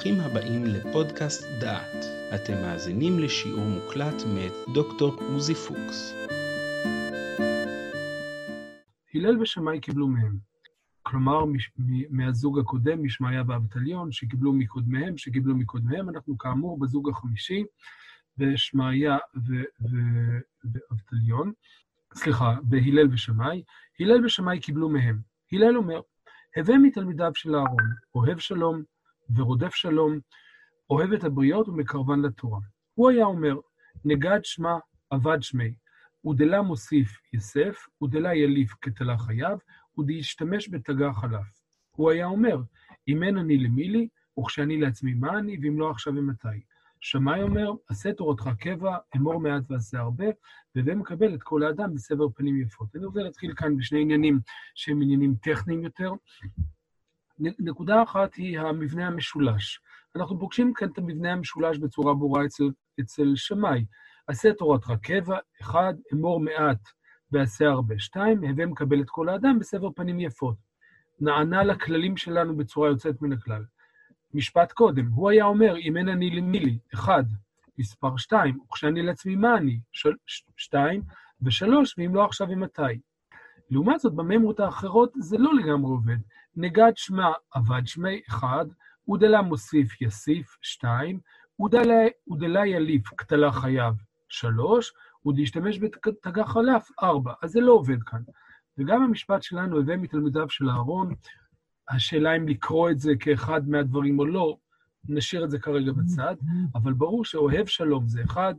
ברוכים הבאים לפודקאסט דעת. אתם מאזינים לשיעור מוקלט מאת דוקטור עוזי פוקס. הלל ושמאי קיבלו מהם. כלומר, מש- מ- מהזוג הקודם, משמעיה ואבטליון, שקיבלו מקודמיהם, שקיבלו מקודמיהם, אנחנו כאמור בזוג החמישי, ושמעיה ואבטליון, סליחה, בהלל ושמאי. הלל ושמאי קיבלו מהם. הלל אומר, הווה מתלמידיו של אהרון, אוהב שלום ורודף שלום, אוהב את הבריות ומקרבן לתורה. הוא היה אומר, נגד שמה, אבד שמי, ודלה מוסיף יסף, ודלה יליף כתלה חייו, ודהשתמש בתגה חלף. הוא היה אומר, אם אין אני למי לי, וכשאני לעצמי מה אני, ואם לא עכשיו ומתי. שמאי אומר, עשה תורתך קבע, אמור מעט ועשה הרבה, והווה מקבל את כל האדם בסבר פנים יפות. אני רוצה להתחיל כאן בשני עניינים שהם עניינים טכניים יותר. נקודה אחת היא המבנה המשולש. אנחנו פוגשים כאן את המבנה המשולש בצורה ברורה אצל, אצל שמאי. עשה תורתך קבע, אחד, אמור מעט ועשה הרבה. שתיים, הווה מקבל את כל האדם בסבר פנים יפות. נענה לכללים שלנו בצורה יוצאת מן הכלל. משפט קודם, הוא היה אומר, אם אין אני למי לי, אחד, מספר שתיים, וכשאני לעצמי מה אני, של, ש, שתיים, ושלוש, ואם לא עכשיו ומתי. לעומת זאת, בממרות האחרות זה לא לגמרי עובד. נגד שמה אבד שמי, אחד, ודלה מוסיף יסיף, שתיים, ודלה, ודלה יליף קטלה חייו, שלוש, ודהשתמש בתגה חלף, ארבע. אז זה לא עובד כאן. וגם המשפט שלנו, הווה מתלמידיו של אהרון, השאלה אם לקרוא את זה כאחד מהדברים או לא, נשאיר את זה כרגע בצד, אבל ברור שאוהב שלום זה אחד,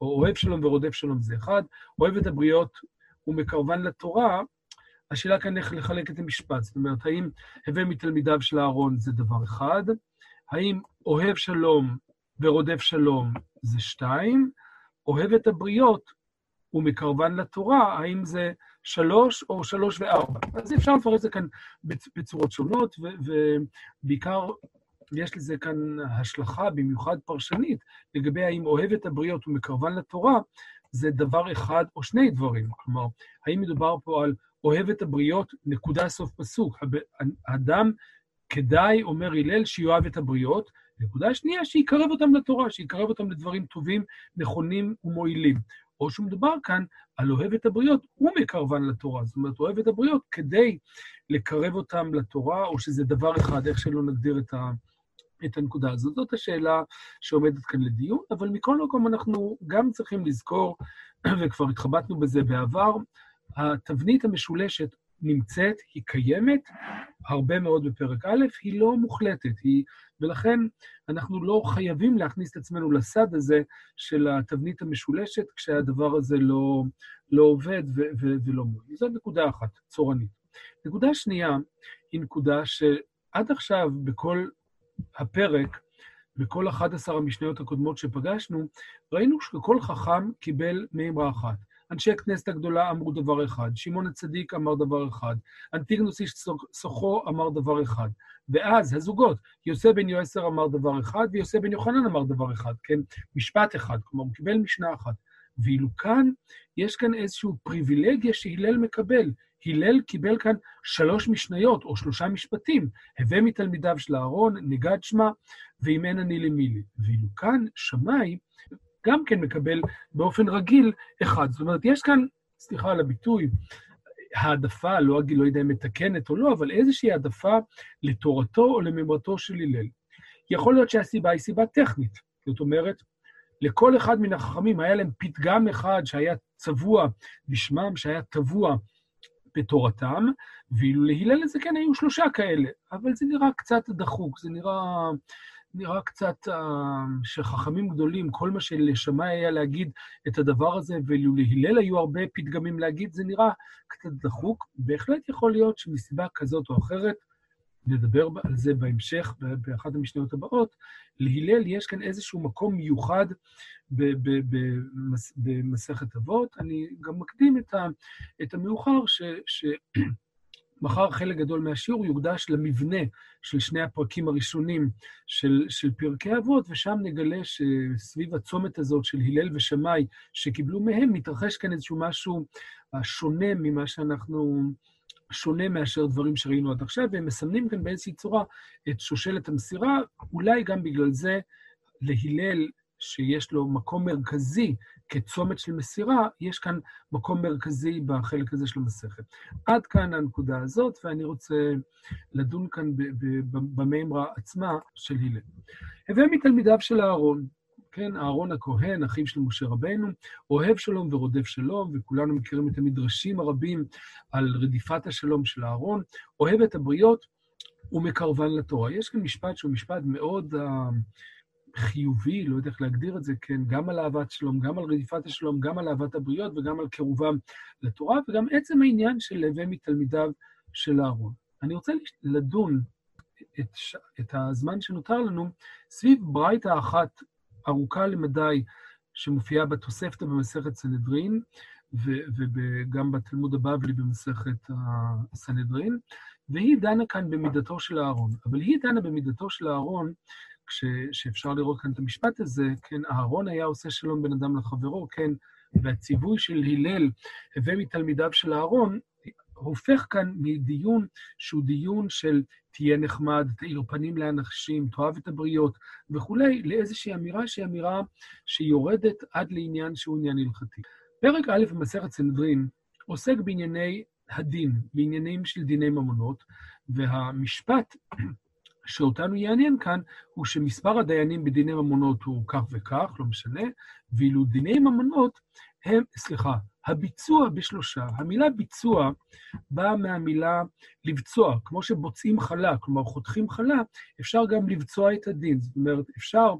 או אוהב שלום ורודף שלום זה אחד, אוהב את הבריות ומקרבן לתורה, השאלה כאן איך לחלק את המשפט. זאת אומרת, האם הווה מתלמידיו של אהרון זה דבר אחד, האם אוהב שלום ורודף שלום זה שתיים, אוהב את הבריות ומקרבן לתורה, האם זה שלוש או שלוש וארבע. אז אפשר לפרט את זה כאן בצ- בצורות שונות, ובעיקר יש לזה כאן השלכה, במיוחד פרשנית, לגבי האם אוהב את הבריות ומקרבן לתורה, זה דבר אחד או שני דברים. כלומר, האם מדובר פה על אוהב את הבריות, נקודה סוף פסוק. האדם, כדאי, אומר הלל, שיאהב את הבריות. נקודה שנייה, שיקרב אותם לתורה, שיקרב אותם לדברים טובים, נכונים ומועילים. או שמדובר כאן על אוהב את הבריות ומקרבן לתורה. זאת אומרת, אוהב את הבריות כדי לקרב אותם לתורה, או שזה דבר אחד, איך שלא נגדיר את, ה, את הנקודה הזאת. זאת השאלה שעומדת כאן לדיון, אבל מכל מקום אנחנו גם צריכים לזכור, וכבר התחבטנו בזה בעבר, התבנית המשולשת נמצאת, היא קיימת, הרבה מאוד בפרק א', היא לא מוחלטת, היא, ולכן אנחנו לא חייבים להכניס את עצמנו לסד הזה של התבנית המשולשת, כשהדבר הזה לא, לא עובד ו- ו- ולא מועיל. זו נקודה אחת, צורנית. נקודה שנייה היא נקודה שעד עכשיו בכל הפרק, בכל 11 המשניות הקודמות שפגשנו, ראינו שכל חכם קיבל מימרה אחת. אנשי הכנסת הגדולה אמרו דבר אחד, שמעון הצדיק אמר דבר אחד, אנטיגנוס איש סוחו אמר דבר אחד. ואז הזוגות, יוסי בן יועסר אמר דבר אחד, ויוסי בן יוחנן אמר דבר אחד, כן? משפט אחד, כלומר, הוא קיבל משנה אחת. ואילו כאן, יש כאן איזושהי פריבילגיה שהלל מקבל. הלל קיבל כאן שלוש משניות, או שלושה משפטים, הווה מתלמידיו של אהרון, נגד שמה, ואם אין אני למי לי. ואילו כאן, שמאי גם כן מקבל באופן רגיל אחד. זאת אומרת, יש כאן, סליחה על הביטוי, העדפה, לא לא יודע אם מתקנת או לא, אבל איזושהי העדפה לתורתו או למימרתו של הלל. יכול להיות שהסיבה היא סיבה טכנית. זאת אומרת, לכל אחד מן החכמים היה להם פתגם אחד שהיה צבוע בשמם, שהיה טבוע בתורתם, ואילו להלל לזה כן היו שלושה כאלה, אבל זה נראה קצת דחוק, זה נראה, נראה קצת uh, שחכמים גדולים, כל מה שלשמאי היה להגיד את הדבר הזה, ואילו להלל היו הרבה פתגמים להגיד, זה נראה קצת דחוק. בהחלט יכול להיות שמסיבה כזאת או אחרת, נדבר על זה בהמשך, באחת המשניות הבאות, להלל יש כאן איזשהו מקום מיוחד במסכת אבות. אני גם מקדים את, את המאוחר, שמחר חלק גדול מהשיעור יוקדש למבנה של שני הפרקים הראשונים של, של פרקי אבות, ושם נגלה שסביב הצומת הזאת של הלל ושמאי שקיבלו מהם, מתרחש כאן איזשהו משהו שונה ממה שאנחנו שונה מאשר דברים שראינו עד עכשיו, והם מסמנים כאן באיזושהי צורה את שושלת המסירה, אולי גם בגלל זה להלל, שיש לו מקום מרכזי כצומת של מסירה, יש כאן מקום מרכזי בחלק הזה של המסכת. עד כאן הנקודה הזאת, ואני רוצה לדון כאן במימרה עצמה של הלל. הווה מתלמידיו של אהרון, כן, אהרון הכהן, אחיו של משה רבנו, אוהב שלום ורודף שלום, וכולנו מכירים את המדרשים הרבים על רדיפת השלום של אהרון, אוהב את הבריות ומקרבן לתורה. יש כאן משפט שהוא משפט מאוד uh, חיובי, לא יודע איך להגדיר את זה, כן, גם על אהבת שלום, גם על רדיפת השלום, גם על אהבת הבריות וגם על קירובם לתורה, וגם עצם העניין של להווה מתלמידיו של אהרון. אני רוצה לדון את, את הזמן שנותר לנו סביב ברייתא אחת ארוכה למדי שמופיעה בתוספתא במסכת סנהדרין, וגם בתלמוד הבבלי במסכת הסנהדרין, והיא דנה כאן במידתו של אהרון. אבל היא דנה במידתו של אהרון, כשאפשר לראות כאן את המשפט הזה, כן, אהרון היה עושה שלום בין אדם לחברו, כן, והציווי של הלל, הווה מתלמידיו של אהרון, הופך כאן מדיון שהוא דיון של תהיה נחמד, תאיר פנים לאנשים, תאהב את הבריות וכולי, לאיזושהי אמירה שהיא אמירה שיורדת עד לעניין שהוא עניין הלכתי. פרק א' במסכת סנדרין עוסק בענייני הדין, בעניינים של דיני ממונות, והמשפט שאותנו יעניין כאן הוא שמספר הדיינים בדיני ממונות הוא כך וכך, לא משנה, ואילו דיני ממונות הם, סליחה, הביצוע בשלושה. המילה ביצוע באה מהמילה לבצוע. כמו שבוצעים חלה, כלומר חותכים חלה, אפשר גם לבצוע את הדין. זאת אומרת, אפשר,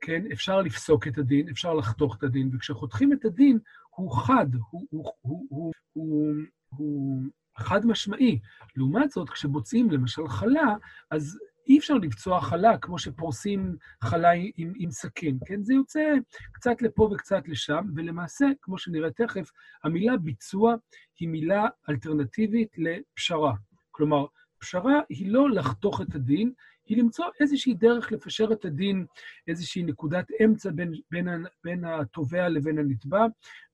כן, אפשר לפסוק את הדין, אפשר לחתוך את הדין, וכשחותכים את הדין, הוא חד, הוא, הוא, הוא, הוא, הוא, הוא חד משמעי. לעומת זאת, כשבוצעים למשל חלה, אז אי אפשר לפצוע חלה כמו שפורסים חלה עם, עם סכין, כן? זה יוצא קצת לפה וקצת לשם, ולמעשה, כמו שנראה תכף, המילה ביצוע היא מילה אלטרנטיבית לפשרה. כלומר, פשרה היא לא לחתוך את הדין, היא למצוא איזושהי דרך לפשר את הדין, איזושהי נקודת אמצע בין, בין, בין התובע לבין הנתבע,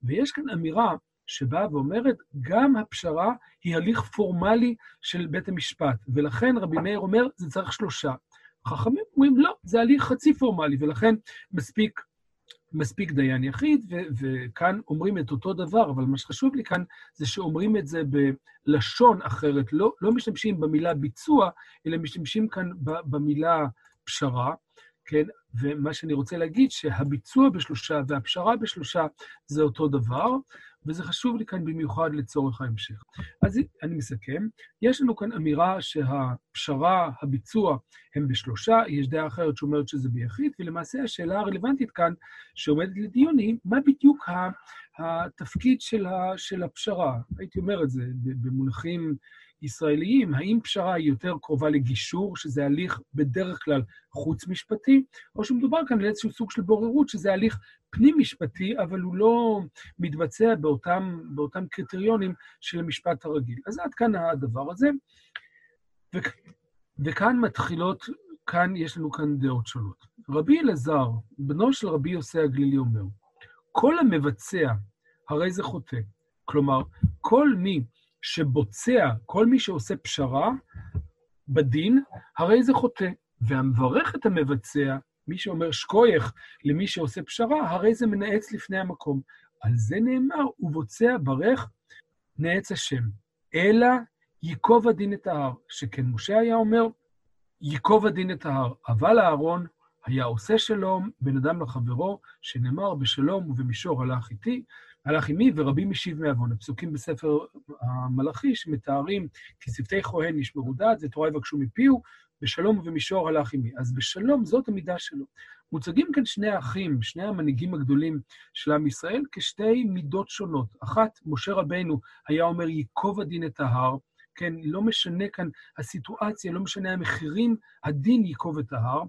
ויש כאן אמירה שבאה ואומרת, גם הפשרה היא הליך פורמלי של בית המשפט, ולכן רבי מאיר אומר, זה צריך שלושה. חכמים אומרים, לא, זה הליך חצי פורמלי, ולכן מספיק, מספיק דיין יחיד, ו- וכאן אומרים את אותו דבר, אבל מה שחשוב לי כאן זה שאומרים את זה בלשון אחרת, לא, לא משתמשים במילה ביצוע, אלא משתמשים כאן במילה פשרה, כן? ומה שאני רוצה להגיד, שהביצוע בשלושה והפשרה בשלושה זה אותו דבר, וזה חשוב לי כאן במיוחד לצורך ההמשך. אז אני מסכם, יש לנו כאן אמירה שהפשרה, הביצוע, הם בשלושה, יש דעה אחרת שאומרת שזה ביחיד, ולמעשה השאלה הרלוונטית כאן שעומדת לדיון היא, מה בדיוק התפקיד של, הפשרה? הייתי אומר את זה במונחים ישראליים, האם פשרה היא יותר קרובה לגישור, שזה הליך בדרך כלל חוץ-משפטי, או שמדובר כאן על איזשהו סוג של בוררות, שזה הליך פנים-משפטי, אבל הוא לא מתבצע באותם, באותם קריטריונים של המשפט הרגיל. אז עד כאן הדבר הזה. ו, וכאן מתחילות, כאן יש לנו כאן דעות שונות. רבי אלעזר, בנו של רבי יוסי הגלילי אומר, כל המבצע הרי זה חוטא. כלומר, כל מי שבוצע, כל מי שעושה פשרה בדין, הרי זה חוטא. והמברך את המבצע, מי שאומר שקוייך למי שעושה פשרה, הרי זה מנאץ לפני המקום. על זה נאמר, ובוצע ברך נאץ השם. אלא ייקוב הדין את ההר, שכן משה היה אומר, ייקוב הדין את ההר. אבל אהרון היה עושה שלום בין אדם לחברו, שנאמר בשלום ובמישור הלך איתי, הלך עמי ורבי משיב מעוון. הפסוקים בספר המלאכי שמתארים כי שפתי כהן נשמרו דעת, זה תורה יבקשו מפיהו, בשלום ובמישור הלך עמי. אז בשלום זאת המידה שלו. מוצגים כאן שני האחים, שני המנהיגים הגדולים של עם ישראל, כשתי מידות שונות. אחת, משה רבנו היה אומר, ייקוב הדין את ההר, כן, לא משנה כאן הסיטואציה, לא משנה המחירים, הדין ייקוב את ההר.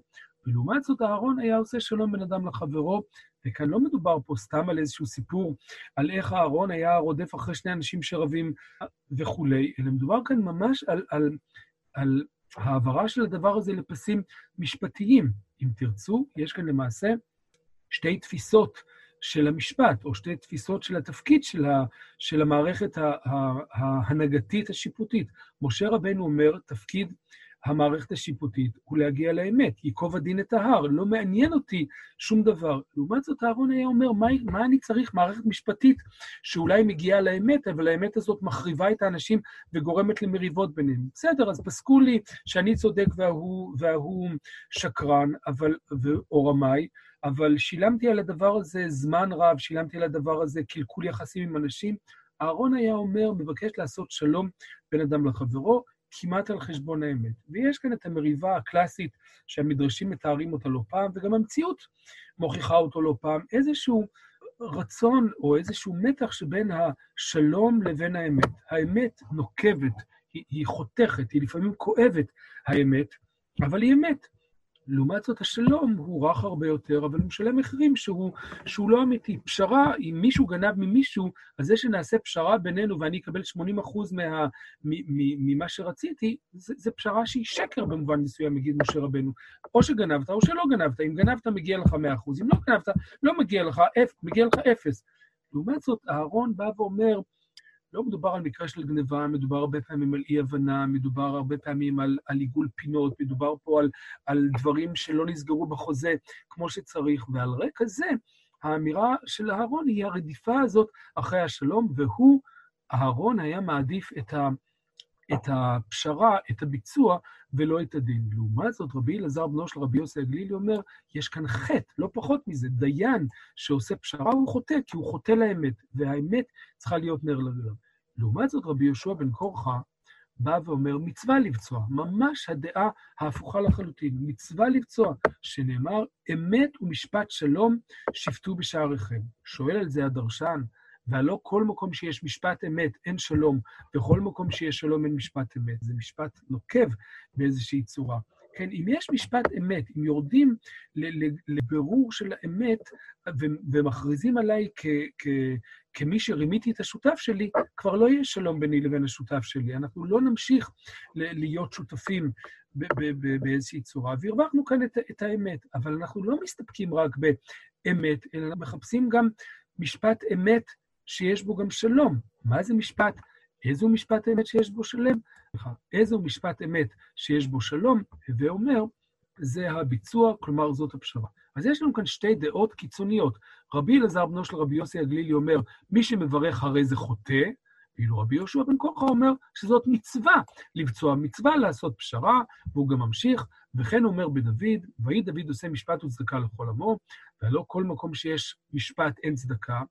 ולעומת זאת, אהרון היה עושה שלום בין אדם לחברו, וכאן לא מדובר פה סתם על איזשהו סיפור על איך אהרון היה רודף אחרי שני אנשים שרבים וכולי, אלא מדובר כאן ממש על, על, על העברה של הדבר הזה לפסים משפטיים. אם תרצו, יש כאן למעשה שתי תפיסות של המשפט, או שתי תפיסות של התפקיד של, ה, של המערכת ההנהגתית השיפוטית. משה רבנו אומר, תפקיד המערכת השיפוטית הוא להגיע לאמת, ייקוב הדין את ההר, לא מעניין אותי שום דבר. לעומת זאת, אהרון היה אומר, מה, מה אני צריך מערכת משפטית שאולי מגיעה לאמת, אבל האמת הזאת מחריבה את האנשים וגורמת למריבות ביניהם. בסדר, אז פסקו לי שאני צודק וההוא, וההוא שקרן, אבל, או רמאי, אבל שילמתי על הדבר הזה זמן רב, שילמתי על הדבר הזה קלקול יחסים עם אנשים. אהרון היה אומר, מבקש לעשות שלום בין אדם לחברו, כמעט על חשבון האמת. ויש כאן את המריבה הקלאסית שהמדרשים מתארים אותה לא פעם, וגם המציאות מוכיחה אותו לא פעם, איזשהו רצון או איזשהו מתח שבין השלום לבין האמת. האמת נוקבת, היא, היא חותכת, היא לפעמים כואבת, האמת, אבל היא אמת. לעומת זאת, השלום הוא רך הרבה יותר, אבל הוא משלם מחירים שהוא, שהוא לא אמיתי. פשרה, אם מישהו גנב ממישהו, אז זה שנעשה פשרה בינינו ואני אקבל 80% מה, ממה שרציתי, זה, זה פשרה שהיא שקר במובן מסוים, יגיד משה רבנו. או שגנבת או שלא גנבת. אם גנבת, מגיע לך 100%, אם לא גנבת, לא מגיע לך, מגיע לך 0. לעומת זאת, אהרון בא ואומר, לא מדובר על מקרה של גניבה, מדובר הרבה פעמים על אי-הבנה, מדובר הרבה פעמים על, על עיגול פינות, מדובר פה על, על דברים שלא נסגרו בחוזה כמו שצריך, ועל רקע זה, האמירה של אהרון היא הרדיפה הזאת אחרי השלום, והוא, אהרון היה מעדיף את, ה, את הפשרה, את הביצוע, ולא את הדין. לעומת זאת, רבי אלעזר בנו של רבי יוסי הגלילי אומר, יש כאן חטא, לא פחות מזה, דיין שעושה פשרה הוא חוטא, כי הוא חוטא לאמת, והאמת צריכה להיות נר לרגליו. לעומת זאת, רבי יהושע בן קורחה בא ואומר, מצווה לבצוע, ממש הדעה ההפוכה לחלוטין, מצווה לבצוע, שנאמר, אמת ומשפט שלום שפטו בשעריכם. שואל על זה הדרשן, והלא כל מקום שיש משפט אמת, אין שלום, וכל מקום שיש שלום, אין משפט אמת. זה משפט נוקב באיזושהי צורה. כן, אם יש משפט אמת, אם יורדים לבירור של האמת ומכריזים עליי כמי שרימיתי את השותף שלי, כבר לא יהיה שלום ביני לבין השותף שלי. אנחנו לא נמשיך להיות שותפים באיזושהי צורה, והרווחנו כאן את, את האמת. אבל אנחנו לא מסתפקים רק באמת, אלא מחפשים גם משפט אמת שיש בו גם שלום. מה זה משפט? איזו משפט אמת שיש בו שלם? איזו משפט אמת שיש בו שלום? הווה אומר, זה הביצוע, כלומר זאת הפשרה. אז יש לנו כאן שתי דעות קיצוניות. רבי אלעזר בנו של רבי יוסי הגלילי אומר, מי שמברך הרי זה חוטא, ואילו רבי יהושע בן כורחה אומר שזאת מצווה, לבצוע מצווה, לעשות פשרה, והוא גם ממשיך, וכן אומר בדוד, ויהי דוד עושה משפט וצדקה לכל עמו, והלא כל מקום שיש משפט אין צדקה,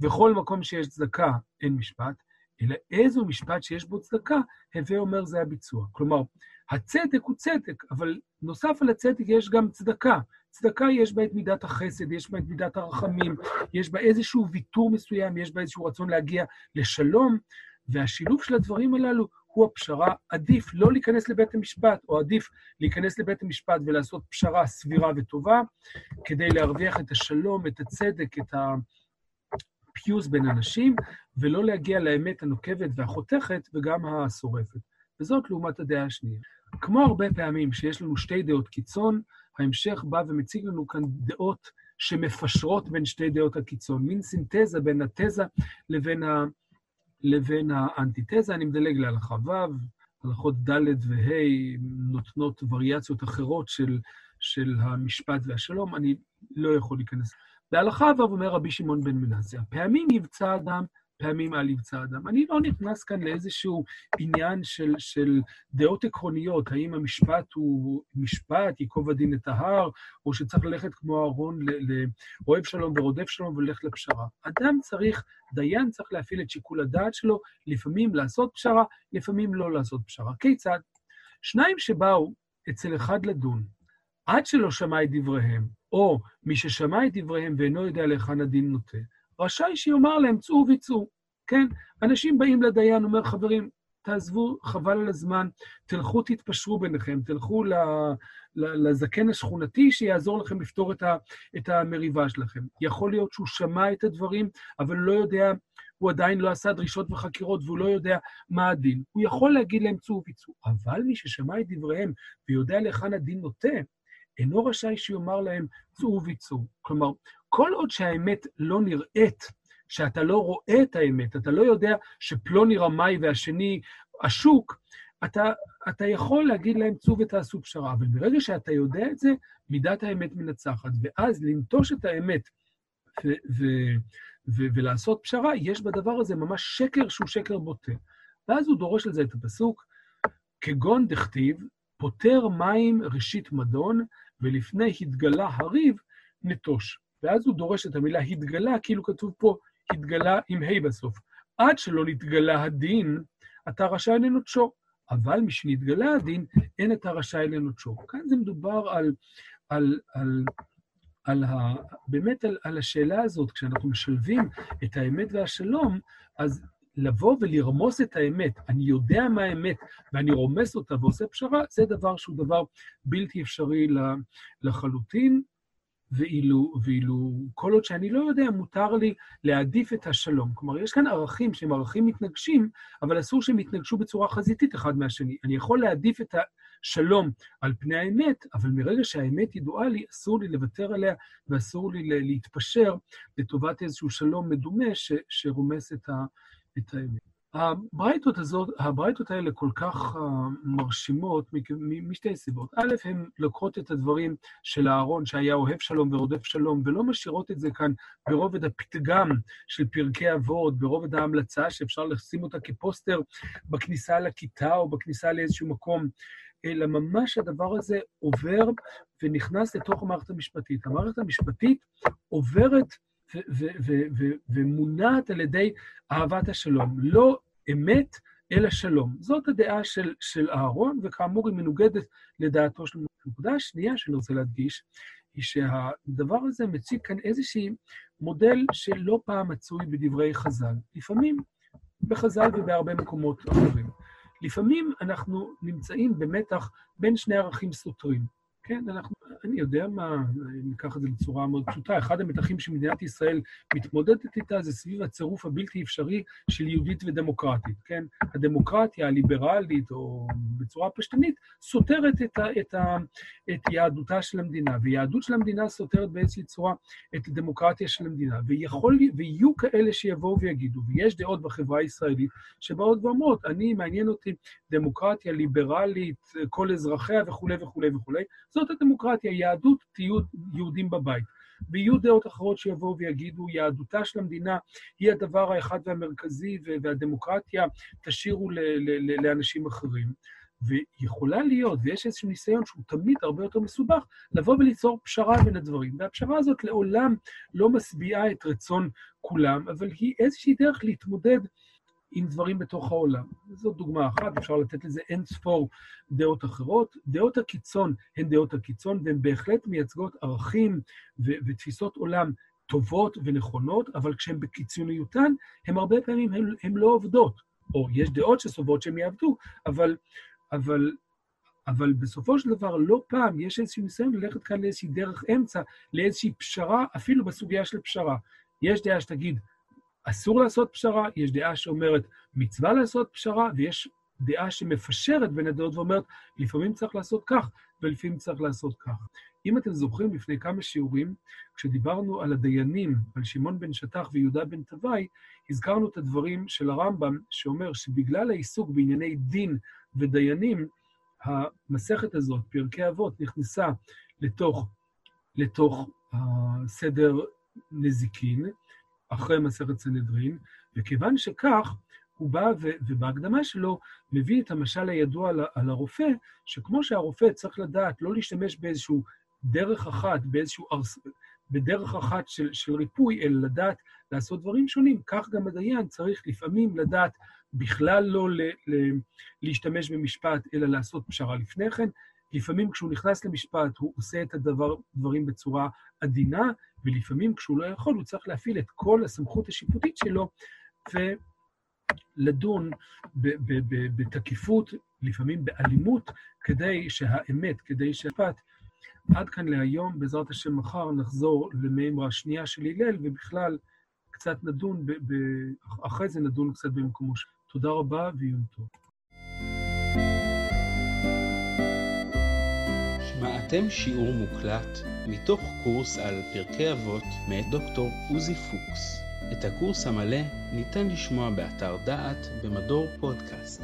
וכל מקום שיש צדקה אין משפט, אלא איזו משפט שיש בו צדקה, הווה אומר זה הביצוע. כלומר, הצדק הוא צדק, אבל נוסף על הצדק יש גם צדקה. צדקה יש בה את מידת החסד, יש בה את מידת הרחמים, יש בה איזשהו ויתור מסוים, יש בה איזשהו רצון להגיע לשלום, והשילוב של הדברים הללו הוא הפשרה. עדיף לא להיכנס לבית המשפט, או עדיף להיכנס לבית המשפט ולעשות פשרה סבירה וטובה, כדי להרוויח את השלום, את הצדק, את הפיוס בין אנשים, ולא להגיע לאמת הנוקבת והחותכת וגם השורפת. וזאת לעומת הדעה השנייה. כמו הרבה פעמים שיש לנו שתי דעות קיצון, ההמשך בא ומציג לנו כאן דעות שמפשרות בין שתי דעות הקיצון, מין סינתזה בין התזה לבין, ה... לבין האנטיתזה. אני מדלג להלכה ו', הלכות ד' וה' נותנות וריאציות אחרות של, של המשפט והשלום, אני לא יכול להיכנס. להלכה ו' אומר רבי שמעון בן מנסיה, פעמים יבצע אדם פעמים על יבצע אדם. אני לא נכנס כאן לאיזשהו עניין של, של דעות עקרוניות, האם המשפט הוא משפט, ייקוב הדין את ההר, או שצריך ללכת כמו אהרון לאוהב שלום ורודף שלום וללכת לפשרה. אדם צריך, דיין צריך להפעיל את שיקול הדעת שלו, לפעמים לעשות פשרה, לפעמים לא לעשות פשרה. כיצד? שניים שבאו אצל אחד לדון, עד שלא שמע את דבריהם, או מי ששמע את דבריהם ואינו יודע להיכן הדין נוטה, רשאי שיאמר להם, צאו ויצאו. כן? אנשים באים לדיין, אומר, חברים, תעזבו, חבל על הזמן, תלכו, תתפשרו ביניכם, תלכו לזקן השכונתי שיעזור לכם לפתור את, ה, את המריבה שלכם. יכול להיות שהוא שמע את הדברים, אבל לא יודע, הוא עדיין לא עשה דרישות וחקירות והוא לא יודע מה הדין. הוא יכול להגיד להם צאו וצאו, אבל מי ששמע את דבריהם ויודע להיכן הדין נוטה, אינו רשאי שיאמר להם, צאו וביצעו. כלומר, כל עוד שהאמת לא נראית, שאתה לא רואה את האמת, אתה לא יודע שפלוני רמאי והשני השוק, אתה, אתה יכול להגיד להם, צאו ותעשו פשרה, אבל ברגע שאתה יודע את זה, מידת האמת מנצחת. ואז לנטוש את האמת ו- ו- ו- ולעשות פשרה, יש בדבר הזה ממש שקר שהוא שקר בוטה. ואז הוא דורש לזה את הפסוק, כגון דכתיב, פותר מים ראשית מדון, ולפני התגלה הריב, נטוש. ואז הוא דורש את המילה התגלה, כאילו כתוב פה התגלה עם ה' בסוף. עד שלא נתגלה הדין, אתה רשאי לנוטשו. אבל משנתגלה הדין, אין אתה רשאי לנוטשו. כאן זה מדובר על, על, על, על ה, באמת על, על השאלה הזאת, כשאנחנו משלבים את האמת והשלום, אז לבוא ולרמוס את האמת, אני יודע מה האמת ואני רומס אותה ועושה פשרה, זה דבר שהוא דבר בלתי אפשרי לחלוטין, ואילו, ואילו כל עוד שאני לא יודע, מותר לי להעדיף את השלום. כלומר, יש כאן ערכים שהם ערכים מתנגשים, אבל אסור שהם יתנגשו בצורה חזיתית אחד מהשני. אני יכול להעדיף את השלום על פני האמת, אבל מרגע שהאמת ידועה לי, אסור לי לוותר עליה ואסור לי להתפשר לטובת איזשהו שלום מדומה ש, שרומס את, ה, את האמת. הברייתות הזאת, הברייתות האלה כל כך uh, מרשימות משתי סיבות. א', הן לוקחות את הדברים של אהרון, שהיה אוהב שלום ורודף שלום, ולא משאירות את זה כאן ברובד הפתגם של פרקי אבות, ברובד ההמלצה, שאפשר לשים אותה כפוסטר בכניסה לכיתה או בכניסה לאיזשהו מקום, אלא ממש הדבר הזה עובר ונכנס לתוך המערכת המשפטית. המערכת המשפטית עוברת ומונעת על ידי אהבת השלום. לא אמת, אלא שלום. זאת הדעה של, של אהרון, וכאמור היא מנוגדת לדעתו של. הנקודה השנייה שאני רוצה להדגיש, היא שהדבר הזה מציג כאן איזשהי מודל שלא פעם מצוי בדברי חז"ל. לפעמים בחז"ל ובהרבה מקומות אחרים. לפעמים אנחנו נמצאים במתח בין שני ערכים סותרים. כן, אנחנו, אני יודע מה, ניקח את זה בצורה מאוד פשוטה, אחד המתחים שמדינת ישראל מתמודדת איתה זה סביב הצירוף הבלתי אפשרי של יהודית ודמוקרטית, כן? הדמוקרטיה הליברלית, או בצורה פשטנית, סותרת את, ה, את, ה, את יהדותה של המדינה, ויהדות של המדינה סותרת באיזושהי צורה את הדמוקרטיה של המדינה, ויכול, ויהיו כאלה שיבואו ויגידו, ויש דעות בחברה הישראלית שבאות ואומרות, אני, מעניין אותי דמוקרטיה ליברלית, כל אזרחיה וכולי וכולי וכולי, זאת הדמוקרטיה, יהדות, תהיו יהודים בבית. ויהיו דעות אחרות שיבואו ויגידו, יהדותה של המדינה היא הדבר האחד והמרכזי, והדמוקרטיה תשאירו לאנשים אחרים. ויכולה להיות, ויש איזשהו ניסיון שהוא תמיד הרבה יותר מסובך, לבוא וליצור פשרה בין הדברים. והפשרה הזאת לעולם לא משביעה את רצון כולם, אבל היא איזושהי דרך להתמודד עם דברים בתוך העולם. זו דוגמה אחת, אפשר לתת לזה אין ספור דעות אחרות. דעות הקיצון הן דעות הקיצון, והן בהחלט מייצגות ערכים ו- ותפיסות עולם טובות ונכונות, אבל כשהן בקיצוניותן, הן הרבה פעמים הן לא עובדות. או יש דעות שסובבות שהן יעבדו, אבל, אבל, אבל בסופו של דבר, לא פעם יש איזשהו ניסיון ללכת כאן לאיזושהי דרך אמצע, לאיזושהי פשרה, אפילו בסוגיה של פשרה. יש דעה שתגיד, אסור לעשות פשרה, יש דעה שאומרת מצווה לעשות פשרה, ויש דעה שמפשרת בין הדעות ואומרת, לפעמים צריך לעשות כך, ולפעמים צריך לעשות כך. אם אתם זוכרים, לפני כמה שיעורים, כשדיברנו על הדיינים, על שמעון בן שטח ויהודה בן תוואי, הזכרנו את הדברים של הרמב"ם, שאומר שבגלל העיסוק בענייני דין ודיינים, המסכת הזאת, פרקי אבות, נכנסה לתוך, לתוך הסדר נזיקין, אחרי מסכת סנהדרין, וכיוון שכך, הוא בא ו, ובהקדמה שלו מביא את המשל הידוע על, על הרופא, שכמו שהרופא צריך לדעת לא להשתמש באיזשהו דרך אחת, באיזשהו ארס... בדרך אחת של, של ריפוי, אלא לדעת לעשות דברים שונים, כך גם הדיין צריך לפעמים לדעת בכלל לא ל, ל, להשתמש במשפט, אלא לעשות פשרה לפני כן. לפעמים כשהוא נכנס למשפט הוא עושה את הדברים בצורה עדינה, ולפעמים כשהוא לא יכול, הוא צריך להפעיל את כל הסמכות השיפוטית שלו ולדון בתקיפות, לפעמים באלימות, כדי שהאמת, כדי שהפת... עד כאן להיום, בעזרת השם מחר נחזור למימרה השנייה של הלל, ובכלל קצת נדון, אחרי זה נדון קצת במקומו. תודה רבה ויום טוב. שמעתם שיעור מוקלט מתוך קורס על פרקי אבות מאת דוקטור עוזי פוקס. את הקורס המלא ניתן לשמוע באתר דעת במדור פודקאסט.